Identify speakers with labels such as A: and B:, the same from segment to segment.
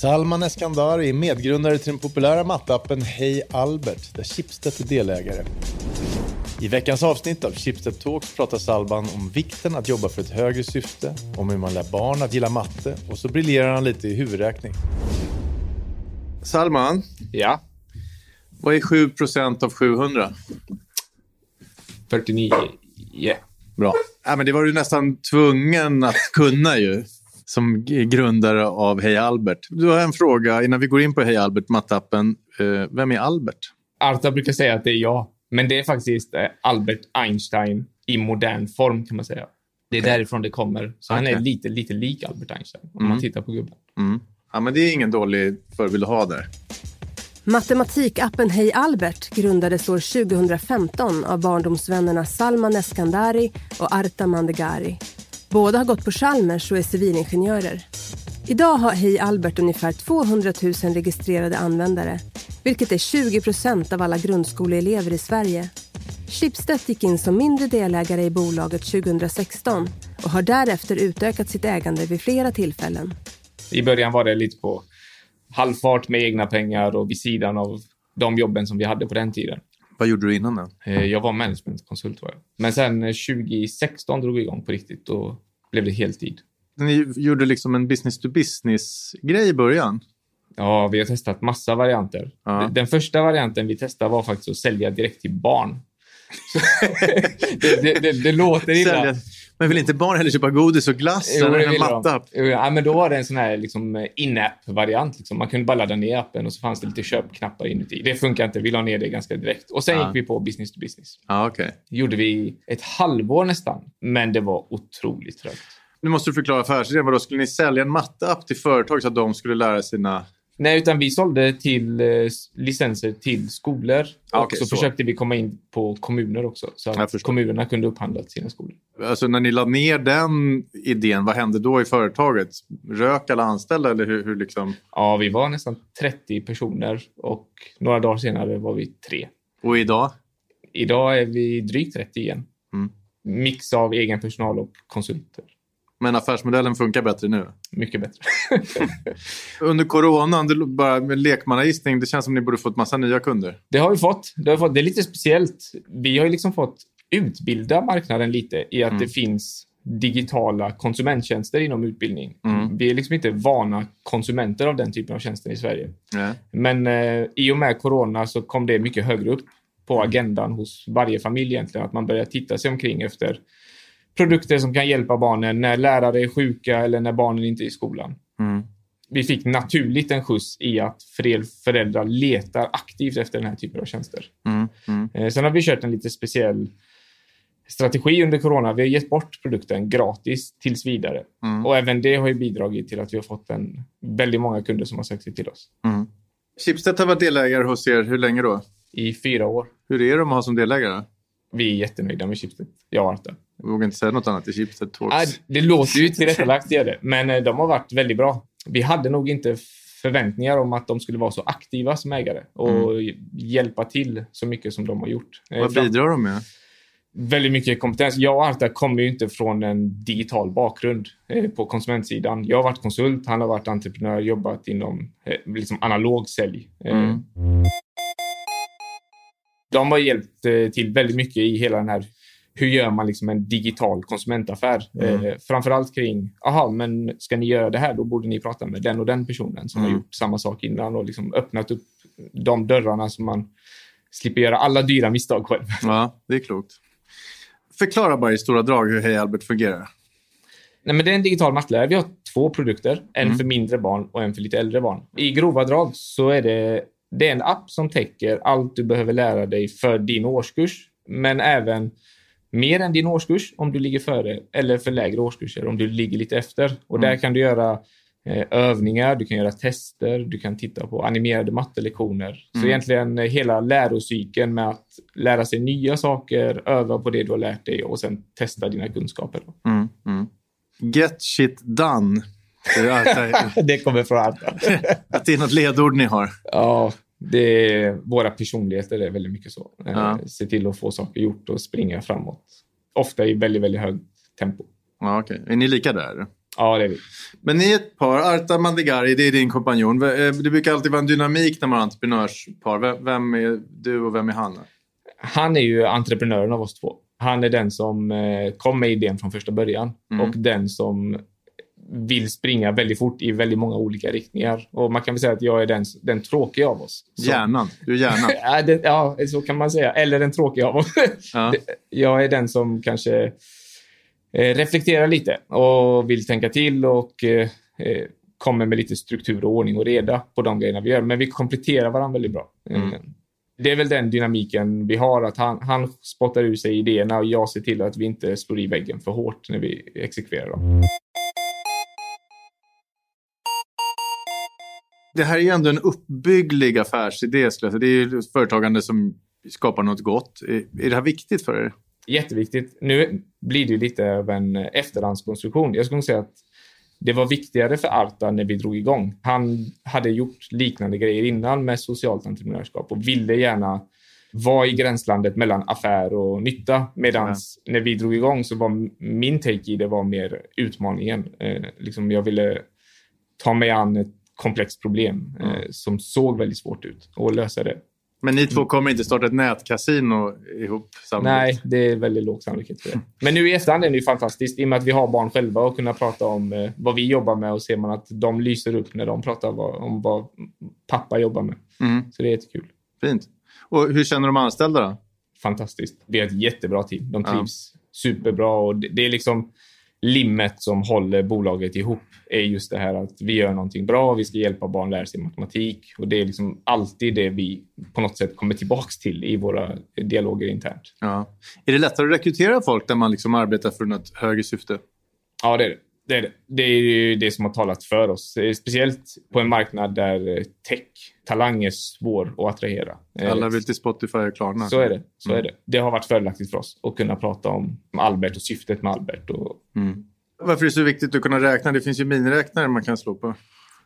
A: Salman Eskandari är medgrundare till den populära matteappen Hej Albert, där Schibsted är delägare. I veckans avsnitt av Schibsted Talks pratar Salman om vikten att jobba för ett högre syfte, om hur man lär barn att gilla matte och så briljerar han lite i huvudräkning. Salman,
B: Ja,
A: vad är 7% av 700?
B: 49. Yeah.
A: Bra. Ja, men det var du nästan tvungen att kunna ju, som grundare av Hej Albert. Du har en fråga innan vi går in på Hej Albert, mattappen. Eh, vem är Albert?
B: Arta brukar säga att det är jag, men det är faktiskt eh, Albert Einstein i modern form kan man säga. Det är därifrån det kommer. Så han är lite, lite lik Albert Einstein om man tittar på gubben.
A: Mm. Ja, men det är ingen dålig förebild att ha där.
C: Matematikappen Hej Albert grundades år 2015 av barndomsvännerna Salman Eskandari och Arta Mandegari. Båda har gått på Chalmers och är civilingenjörer. Idag har Hej Albert ungefär 200 000 registrerade användare vilket är 20 procent av alla grundskoleelever i Sverige. Schibsted gick in som mindre delägare i bolaget 2016 och har därefter utökat sitt ägande vid flera tillfällen.
B: I början var det lite på halvfart med egna pengar och vid sidan av de jobben som vi hade på den tiden.
A: Vad gjorde du innan den?
B: Eh, Jag var managementkonsult var jag. Men sen eh, 2016 drog vi igång på riktigt och blev det heltid.
A: Ni gjorde liksom en business to business-grej i början.
B: Ja, vi har testat massa varianter.
A: Ja.
B: Den första varianten vi testade var faktiskt att sälja direkt till barn. Det, det, det, det låter illa.
A: Sälja. Men vill inte barn heller köpa godis och glass
B: Jo,
A: eller en mattapp?
B: Jo, Ja, men då var det en sån här liksom, in-app-variant. Liksom. Man kunde bara ladda ner appen och så fanns det lite köpknappar inuti. Det funkar inte. Vi la ner det ganska direkt. Och sen
A: Ja.
B: gick vi på business to business.
A: Ja, okej.
B: gjorde vi ett halvår nästan, men det var otroligt trögt.
A: Nu måste du förklara affärsidén. Vadå, skulle ni sälja en mattapp till företag så att de skulle lära sina...
B: Nej, utan vi sålde till eh, licenser till skolor
A: Ah,
B: och så,
A: så.
B: försökte vi komma in på kommuner också så att kommunerna kunde upphandla till sina skolor.
A: Alltså när ni la ner den idén, vad hände då i företaget? Rök alla anställda eller hur, hur liksom?
B: Ja, vi var nästan 30 personer och några dagar senare var vi tre.
A: Och idag?
B: Idag är vi drygt 30 igen.
A: Mm.
B: Mix av egen personal och konsulter.
A: Men affärsmodellen funkar bättre nu?
B: Mycket bättre.
A: Under coronan, det, bara med lekmannagissning, det känns som ni borde fått massa nya kunder.
B: Det har vi fått. Det, har vi fått. det är lite speciellt. Vi har ju liksom fått utbilda marknaden lite i att det finns digitala konsumenttjänster inom utbildning.
A: Mm.
B: Vi är liksom inte vana konsumenter av den typen av tjänster i Sverige.
A: Nej.
B: Men eh, i och med corona så kom det mycket högre upp på agendan hos varje familj egentligen. Att man börjar titta sig omkring efter produkter som kan hjälpa barnen när lärare är sjuka eller när barnen inte är i skolan.
A: Mm.
B: Vi fick naturligt en skjuts i att fler föräldrar letar aktivt efter den här typen av tjänster.
A: Mm. Mm.
B: Eh, Sen har vi kört en lite speciell strategi under corona. Vi har gett bort produkten gratis tills vidare.
A: Mm.
B: Och även det har bidragit till att vi har fått en, väldigt många kunder som har sökt sig till oss
A: Mm. Schibsted har varit delägare hos er, hur länge då?
B: i fyra år.
A: Hur är de att ha som delägare?
B: Vi är jättenöjda med Schibsted. Jag och Arta.
A: Jag vågar inte säga något annat i Schibsted Talks.
B: Ah, det låter ju tillrättalagt, det gör det. Men eh, de har varit väldigt bra. Vi hade nog inte förväntningar om att de skulle vara så aktiva som ägare och hjälpa till så mycket som de har gjort. Eh,
A: Vad bidrar de med?
B: väldigt mycket kompetens. Jag och Arta kommer ju inte från en digital bakgrund eh, på konsumentsidan. Jag har varit konsult, han har varit entreprenör, jobbat inom liksom analog sälj.
A: Mm.
B: De har hjälpt till väldigt mycket i hela den här hur gör man liksom en digital konsumentaffär?
A: Mm.
B: Eh, framförallt kring, aha, men ska ni göra det här, då borde ni prata med den och den personen som
A: Mm.
B: har gjort samma sak innan och liksom öppnat upp de dörrarna så man slipper göra alla dyra misstag själv.
A: Ja, det är klokt. Förklara bara i stora drag hur Hej Albert fungerar.
B: Nej, men det är en digital mattelärare. Vi har två produkter. En
A: Mm.
B: för mindre barn och en för lite äldre barn. I grova drag så är det, det är en app som täcker allt du behöver lära dig för din årskurs, men även mer än din årskurs om du ligger före eller för lägre årskurser om du ligger lite efter. Och
A: Mm.
B: där kan du göra eh, övningar, du kan göra tester, du kan titta på animerade mattelektioner. Så
A: Mm.
B: egentligen eh, hela lärocykeln med att lära sig nya saker, öva på det du har lärt dig och sen testa dina kunskaper.
A: Mm. Mm. Get shit done. Det
B: kommer från Arta.
A: att det är något ledord ni har.
B: Ja, det är, våra personligheter är väldigt mycket så. Eh,
A: Ja.
B: Se till att få saker gjort och springa framåt. Ofta i väldigt, väldigt högt tempo.
A: Ja, okej. Är ni lika där?
B: Ja, det är vi.
A: Men ni är ett par. Arta Mandigari, det är din kompanjon. Eh, Det brukar alltid vara en dynamik när man har entreprenörspar. Vem är du och vem är han?
B: Han är ju entreprenören av oss två. Han är den som eh, kom med idén från första början
A: Mm.
B: och den som vill springa väldigt fort i väldigt många olika riktningar. Och man kan väl säga att jag är den, den tråkiga av oss. Så-
A: Hjärnan. Du är hjärnan.
B: Ja, så kan man säga. Eller den tråkiga av oss.
A: Ja.
B: Jag är den som kanske eh, reflekterar lite och vill tänka till och eh, eh, kommer med lite struktur och ordning och reda på de grejerna vi gör. Men vi kompletterar varandra väldigt bra.
A: Mm.
B: Det är väl den dynamiken vi har, att han, han spottar ur sig idéerna och jag ser till att vi inte slår i väggen för hårt när vi exekverar dem.
A: Det här är ju ändå en uppbygglig affärsidé. Det är ju företagande som skapar något gott. Är det här viktigt för er?
B: Jätteviktigt. Nu blir det ju lite av en efterhandskonstruktion. Jag skulle säga att det var viktigare för Arta när vi drog igång. Han hade gjort liknande grejer innan med socialt entreprenörskap och ville gärna vara i gränslandet mellan affär och nytta. Medan när vi drog igång så var min take i det var mer utmaningen. Eh, liksom jag ville ta mig an ett komplext problem eh, som såg väldigt svårt ut och lösa det.
A: Men ni två kommer inte starta ett nätkasino ihop samtidigt?
B: Nej, det är väldigt låg sannolikhet för det. Men nu i efterhand är det ju fantastiskt i och med att vi har barn själva och kunna prata om eh, vad vi jobbar med och ser man att de lyser upp när de pratar om vad pappa jobbar med.
A: Mm,
B: Så det är jättekul.
A: fint. Och hur känner de anställda då?
B: Fantastiskt. Vi har ett jättebra team. De
A: Ja.
B: trivs superbra och det är liksom limmet som håller bolaget ihop är just det här att vi gör någonting bra, vi ska hjälpa barn lära sig matematik och det är liksom alltid det vi på något sätt kommer tillbaks till i våra dialoger internt.
A: Ja. Är det lättare att rekrytera folk där man liksom arbetar för något högre syfte?
B: Ja, det är det. Det är, det. det är ju det som har talat för oss. Eh, Speciellt på en marknad där eh, tech-talang är svår att attrahera. Eh,
A: Alla vill till Spotify och Klarna.
B: Så är det. Så
A: Mm.
B: är det. Det har varit fördelaktigt för oss att kunna prata om Albert och syftet med Albert. Och,
A: Mm. Varför är det så viktigt att kunna räkna? Det finns ju miniräknare man kan slå på.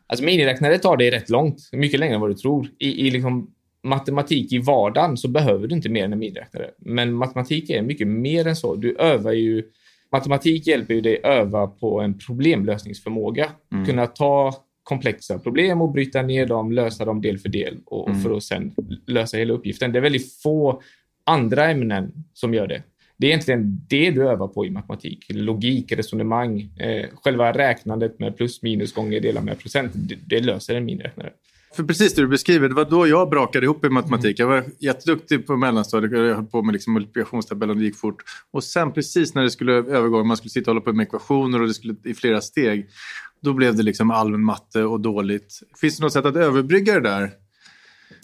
B: alltså miniräknare tar det rätt långt. Mycket längre än vad du tror. I, i liksom matematik i vardagen så behöver du inte mer än en miniräknare. Men matematik är mycket mer än så. Du övar ju... Matematik hjälper ju dig öva på en problemlösningsförmåga.
A: Mm.
B: Kunna ta komplexa problem och bryta ner dem, lösa dem del för del och,
A: Mm.
B: för att sen lösa hela uppgiften. Det är väldigt få andra ämnen som gör det. Det är egentligen det du övar på i matematik. Logik, resonemang, eh, själva räknandet med plus, minus, gånger, dela med procent. Det, det löser en miniräknare.
A: För precis det du beskriver, det var då jag brakade ihop i matematik. Jag var jätteduktig på mellanstadiet. Jag höll på med liksom multiplikationstabellen och det gick fort. Och sen precis när det skulle övergå, man skulle sitta och hålla på med ekvationer och det skulle i flera steg. Då blev det liksom allmän matte och dåligt. Finns det något sätt att överbrygga det där?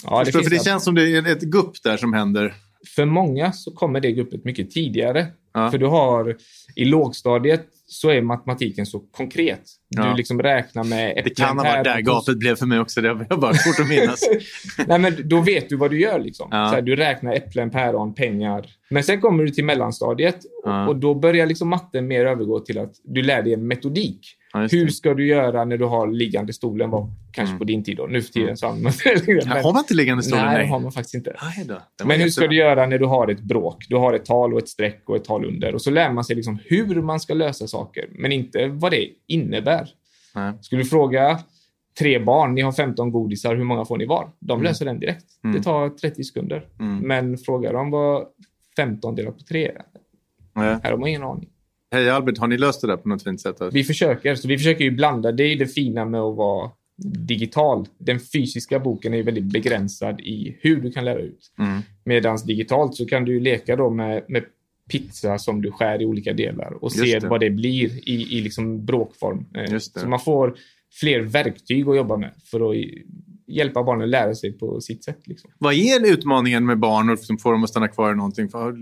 B: Ja, det
A: för,
B: finns
A: för det känns som det är ett gupp där som händer.
B: För många så kommer det guppet mycket tidigare.
A: Ja.
B: För du har i lågstadiet så är matematiken så konkret. Du
A: Ja.
B: liksom räknar med
A: Det kan ha varit där gapet blev för mig också. Det har bara svårt att minnas.
B: Nej, men då vet du vad du gör. Liksom.
A: Ja.
B: Så här, du räknar äpplen, päron, pengar. Men sen kommer du till mellanstadiet
A: Ja.
B: och då börjar liksom matten mer övergå till att du lär dig en metodik.
A: Ja.
B: Hur ska du göra när du har liggande stolen? Var kanske
A: Mm.
B: på din tid då. Nu för tiden så använder man
A: har man inte liggande stolar?
B: Nej, det har man faktiskt inte.
A: Aj
B: Men hur ska du göra när du har ett bråk? Du har ett tal och ett streck och ett tal under. Och så lär man sig liksom hur man ska lösa saker, men inte vad det innebär.
A: Nej.
B: Skulle du fråga tre barn, ni har 15 godisar, hur många får ni var? De löser den direkt.
A: Mm.
B: Det tar 30 sekunder.
A: Mm.
B: Men fråga dem vad 15 delat på 3 är.
A: Nej.
B: Här har man ingen aning.
A: Hej Albert, har ni löst det där på något fint sätt?
B: Vi försöker, så vi försöker ju blanda. Det är ju det fina med att vara digital. Den fysiska boken är väldigt begränsad i hur du kan lära ut.
A: Mm.
B: Medan digitalt så kan du leka då med, med pizza som du skär i olika delar och
A: Just
B: se
A: det.
B: vad det blir i, i liksom bråkform. Eh. Så man får fler verktyg att jobba med för att hjälpa barnen att lära sig på sitt sätt. Liksom.
A: Vad är utmaningen med barn och som får dem att stanna kvar i någonting? För,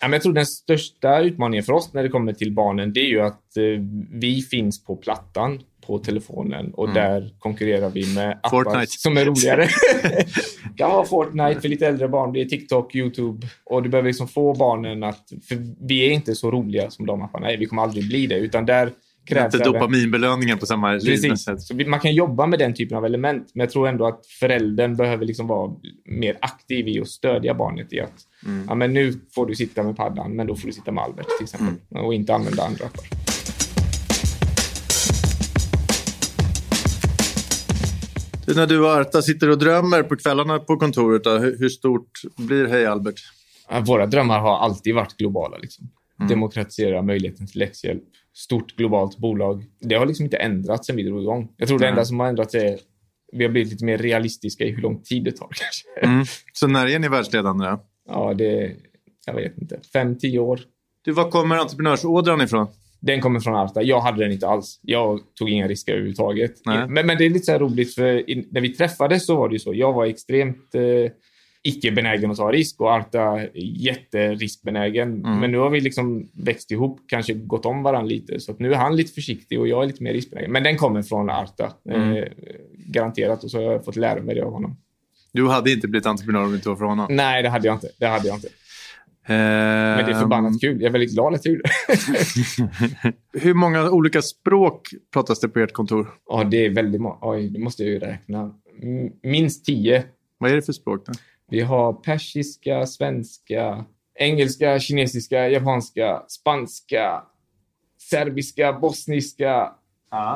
B: Ja, men jag tror den största utmaningen för oss när det kommer till barnen det är ju att eh, vi finns på plattan på telefonen och där konkurrerar vi med appar
A: Mm. Fortnite.
B: som är roligare. vara Fortnite för lite äldre barn, det är TikTok, YouTube och du behöver liksom få barnen att... För vi är inte så roliga som de apparna är, vi kommer aldrig bli det, utan där krävs.
A: Inte dopaminbelöningen på samma
B: Precis.
A: sätt.
B: Så man kan jobba med den typen av element, men jag tror ändå att föräldern behöver liksom vara mer aktiv i att stödja barnet i att
A: mm.
B: ja, men nu får du sitta med paddan, men då får du sitta med Albert till exempel mm. och inte använda andra appar.
A: När du och Arta sitter och drömmer på kvällarna på kontoret, hur stort blir Hej Albert?
B: Våra drömmar har alltid varit globala. Liksom.
A: Mm.
B: Demokratisera möjligheten till läxhjälp. Stort globalt bolag. Det har liksom inte ändrats sen vi drog igång. Jag tror det
A: Nej.
B: enda som har ändrats är vi har blivit lite mer realistiska i hur lång tid det tar kanske.
A: Mm. Så när är ni världsledande? Då?
B: Ja, det... Jag vet inte. Fem, tio år.
A: Du, var kommer entreprenörsådran ifrån?
B: Den kommer från Arta. Jag hade den inte alls. Jag tog inga risker överhuvudtaget.
A: Nej.
B: Men, men det är lite så roligt, för när vi träffades så var det ju så. Jag var extremt eh, icke-benägen att ta risk och Arta jätteriskbenägen.
A: Mm.
B: Men nu har vi liksom växt ihop, kanske gått om varandra lite. Så nu är han lite försiktig och jag är lite mer riskbenägen. Men den kommer från Arta.
A: Mm.
B: Eh, garanterat. Och så har jag fått lära mig det av honom.
A: Du hade inte blivit entreprenör om det inte var för honom.
B: Nej, det hade jag inte. Det hade jag inte.
A: Men
B: Men det är förbannat kul. Jag är väldigt glad att jag gjorde det.
A: Hur många olika språk pratas det på ert kontor?
B: Ja, det är väldigt många. Oj, det måste jag ju räkna. Minst tio.
A: Vad är det för språk? Då?
B: Vi har persiska, svenska, engelska, kinesiska, japanska, spanska, serbiska, bosniska,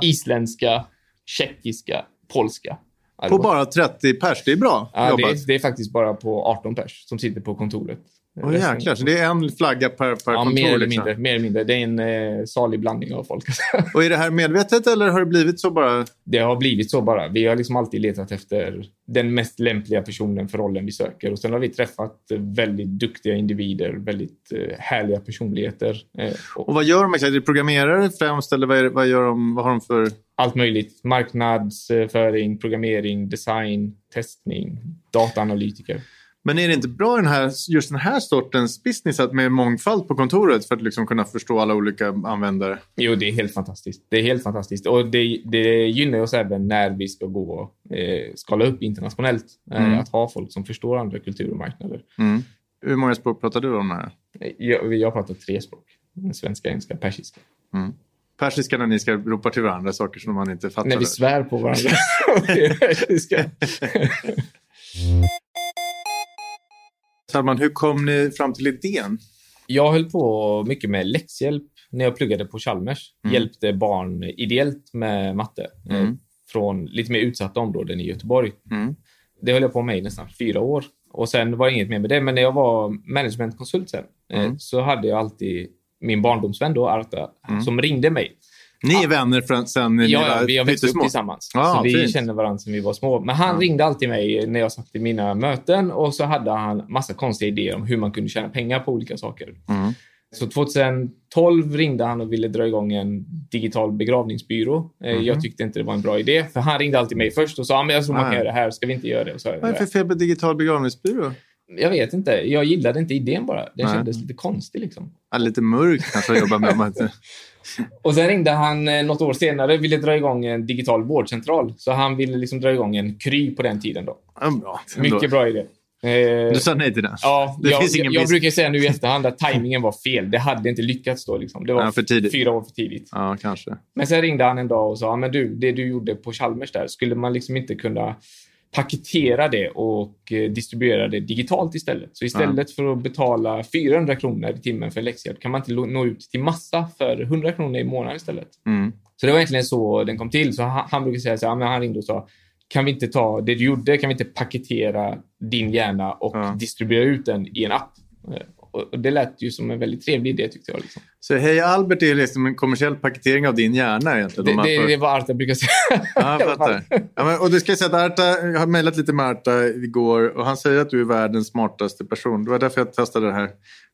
B: isländska, tjeckiska, polska. Det
A: På bara 30 pers, det är bra
B: ja, det,
A: jobbat.
B: är, det är faktiskt bara på 18 pers som sitter på kontoret.
A: Åh jäklar, så det är en flagga per, per
B: Ja,
A: kontor?
B: mer eller,
A: liksom.
B: mindre, mer eller mindre. Det är en eh, salig blandning av folk.
A: Och är det här medvetet eller har det blivit så bara?
B: Det har blivit så bara. Vi har liksom alltid letat efter den mest lämpliga personen för rollen vi söker. Och sen har vi träffat eh, väldigt duktiga individer, väldigt eh, härliga personligheter. Eh, och
A: Och vad gör de? Är det programmerare främst eller vad, är vad, gör de, vad har de för...
B: allt möjligt. Marknadsföring, programmering, design, testning, dataanalytiker.
A: Men är det inte bra den här, just den här sortens business att med mångfald på kontoret för att liksom kunna förstå alla olika användare?
B: Jo, det är helt fantastiskt. Det är helt fantastiskt. Och det, det gynnar oss även när vi ska gå och eh, skala upp internationellt. Eh,
A: Mm.
B: Att ha folk som förstår andra kulturer och marknader.
A: Mm. Hur många språk pratar du om här?
B: Jag, jag pratar tre språk. Svenska, engelska, persiska.
A: Mm. Persiska när ni ska ropa till varandra saker som man inte fattar.
B: När vi svär på varandra.
A: Salman, hur kom ni fram till idén?
B: jag höll på mycket med läxhjälp när jag pluggade på Chalmers.
A: Mm.
B: Hjälpte barn ideellt med matte. eh,
A: Mm.
B: Från lite mer utsatta områden i Göteborg.
A: Mm.
B: Det höll jag på med i nästan fyra år. Och sen var det inget mer med det. Men när jag var managementkonsult sen eh,
A: Mm.
B: så hade jag alltid min barndomsvän då, Arta,
A: Mm.
B: som ringde mig.
A: Ni är vänner från, sen ni
B: Ja,
A: var
B: ja, vi har växt upp tillsammans.
A: Ah,
B: så vi
A: fint.
B: känner varandra sedan vi var små. Men han
A: Ja.
B: ringde alltid mig när jag satt i mina möten och så hade han massa konstiga idéer om hur man kunde tjäna pengar på olika saker.
A: Mm.
B: Så 2012 ringde han och ville dra igång en digital begravningsbyrå.
A: Mhm.
B: Jag tyckte inte det var en bra idé, för han ringde alltid mig först och sa ah, men jag tror man
A: Ah.
B: kan göra det här, ska vi inte göra det?
A: Vad är det för fel på digital begravningsbyrå?
B: Jag vet inte, jag gillade inte idén bara. Den
A: Nej.
B: kändes lite konstig liksom.
A: Ja, lite mörkt kanske att jobba med.
B: Och sen ringde han eh, något år senare ville dra igång en digital vårdcentral. Så han ville liksom dra igång en Kry på den tiden då.
A: Ja, bra.
B: Mycket bra idé. Eh,
A: Du sa nej till den?
B: Ja,
A: Det
B: jag, jag, jag brukar säga nu i efterhand att tajmingen var fel. Det hade inte lyckats då. Liksom. Det var
A: Ja, för tidigt.
B: fyra år för tidigt.
A: Ja, kanske.
B: Men sen ringde han en dag och sa, men du, det du gjorde på Chalmers där, skulle man liksom inte kunna paketera det och eh, distribuera det digitalt istället? Så istället för att betala 400 kronor i timmen för läxhjälp kan man inte nå ut till massa för 100 kronor i månaden istället?
A: Mm.
B: Så det var egentligen så den kom till. Så han, han brukar säga så här, men han ringde och sa, kan vi inte ta det du gjorde, kan vi inte paketera din hjärna och
A: Ja.
B: distribuera ut den i en app? Och det lät ju som en väldigt trevlig idé tyckte jag. Liksom.
A: Så Hej Albert är liksom en kommersiell paketering av din hjärna egentligen?
B: Det, det,
A: får-
B: det vad Arta brukar säga.
A: Ja, jag fattar. Ja, men, och det ska säga att Arta, jag har mejlat lite med Arta igår och han säger att du är världens smartaste person. Det var därför jag testade det här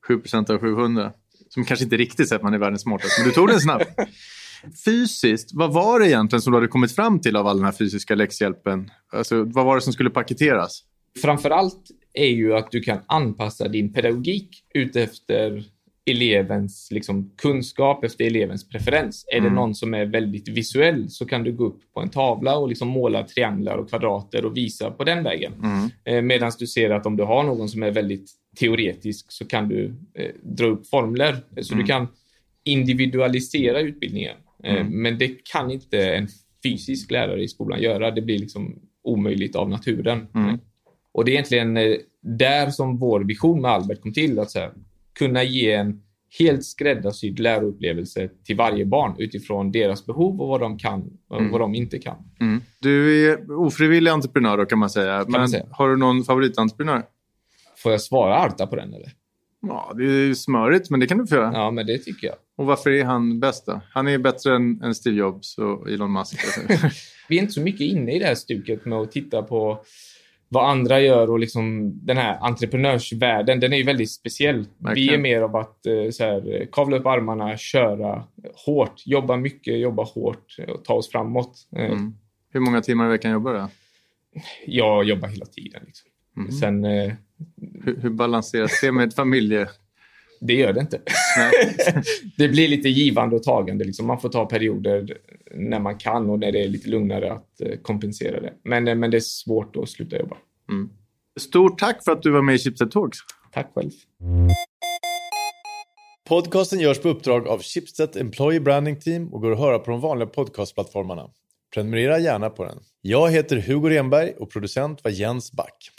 A: 7% av 700. Som kanske inte riktigt säger att man är världens smartaste, men du tog den snabbt. Fysiskt, vad var det egentligen som du hade kommit fram till av all den här fysiska läxhjälpen? Alltså, vad var det som skulle paketeras?
B: Framför allt är ju att du kan anpassa din pedagogik utefter elevens liksom, kunskap, efter elevens preferens. Är det
A: Mm.
B: någon som är väldigt visuell så kan du gå upp på en tavla och liksom måla trianglar och kvadrater och visa på den vägen.
A: Mm.
B: Eh, Medan du ser att om du har någon som är väldigt teoretisk så kan du eh, dra upp formler. Så
A: Mm.
B: du kan individualisera utbildningen. Eh,
A: Mm.
B: Men det kan inte en fysisk lärare i skolan göra. Det blir liksom omöjligt av naturen.
A: Mm.
B: Eh, Och det är egentligen eh, där som vår vision med Albert kom till. Att så här, kunna ge en helt skräddarsydd läroupplevelse till varje barn utifrån deras behov och vad de kan och
A: Mm.
B: vad de inte kan.
A: Mm. Du är ofrivillig entreprenör då kan man säga. Men
B: man säga.
A: har du någon favoritentreprenör?
B: Får jag svara Arta på den eller?
A: Ja, det är ju smörigt, men det kan du få göra.
B: Ja, men det tycker jag.
A: Och varför är han bäst då? Han är bättre än, än Steve Jobs och Elon Musk.
B: Vi är inte så mycket inne i det här stuket med att titta på vad andra gör och liksom den här entreprenörsvärlden, den är ju väldigt speciell. Vi
A: Verkligen.
B: är mer av att eh, så här, kavla upp armarna, köra hårt, jobba mycket, jobba hårt och ta oss framåt. Eh,
A: Mm. Hur många timmar i veckan jobbar du?
B: Jag jobbar hela tiden. Liksom.
A: Mm.
B: Sen, eh,
A: Hur, hur balanseras det med familje...
B: det gör det inte. Det blir lite givande och tagande. Liksom. Man får ta perioder när man kan och när det är lite lugnare att eh, kompensera det. Men, eh, men det är svårt att sluta jobba.
A: Mm. Stort tack för att du var med i Chipset Talks.
B: Tack själv.
A: Podcasten görs på uppdrag av Schibsted Employee Branding Team och går att höra på de vanliga podcastplattformarna. Prenumerera gärna på den. Jag heter Hugo Renberg och producent var Jens Back.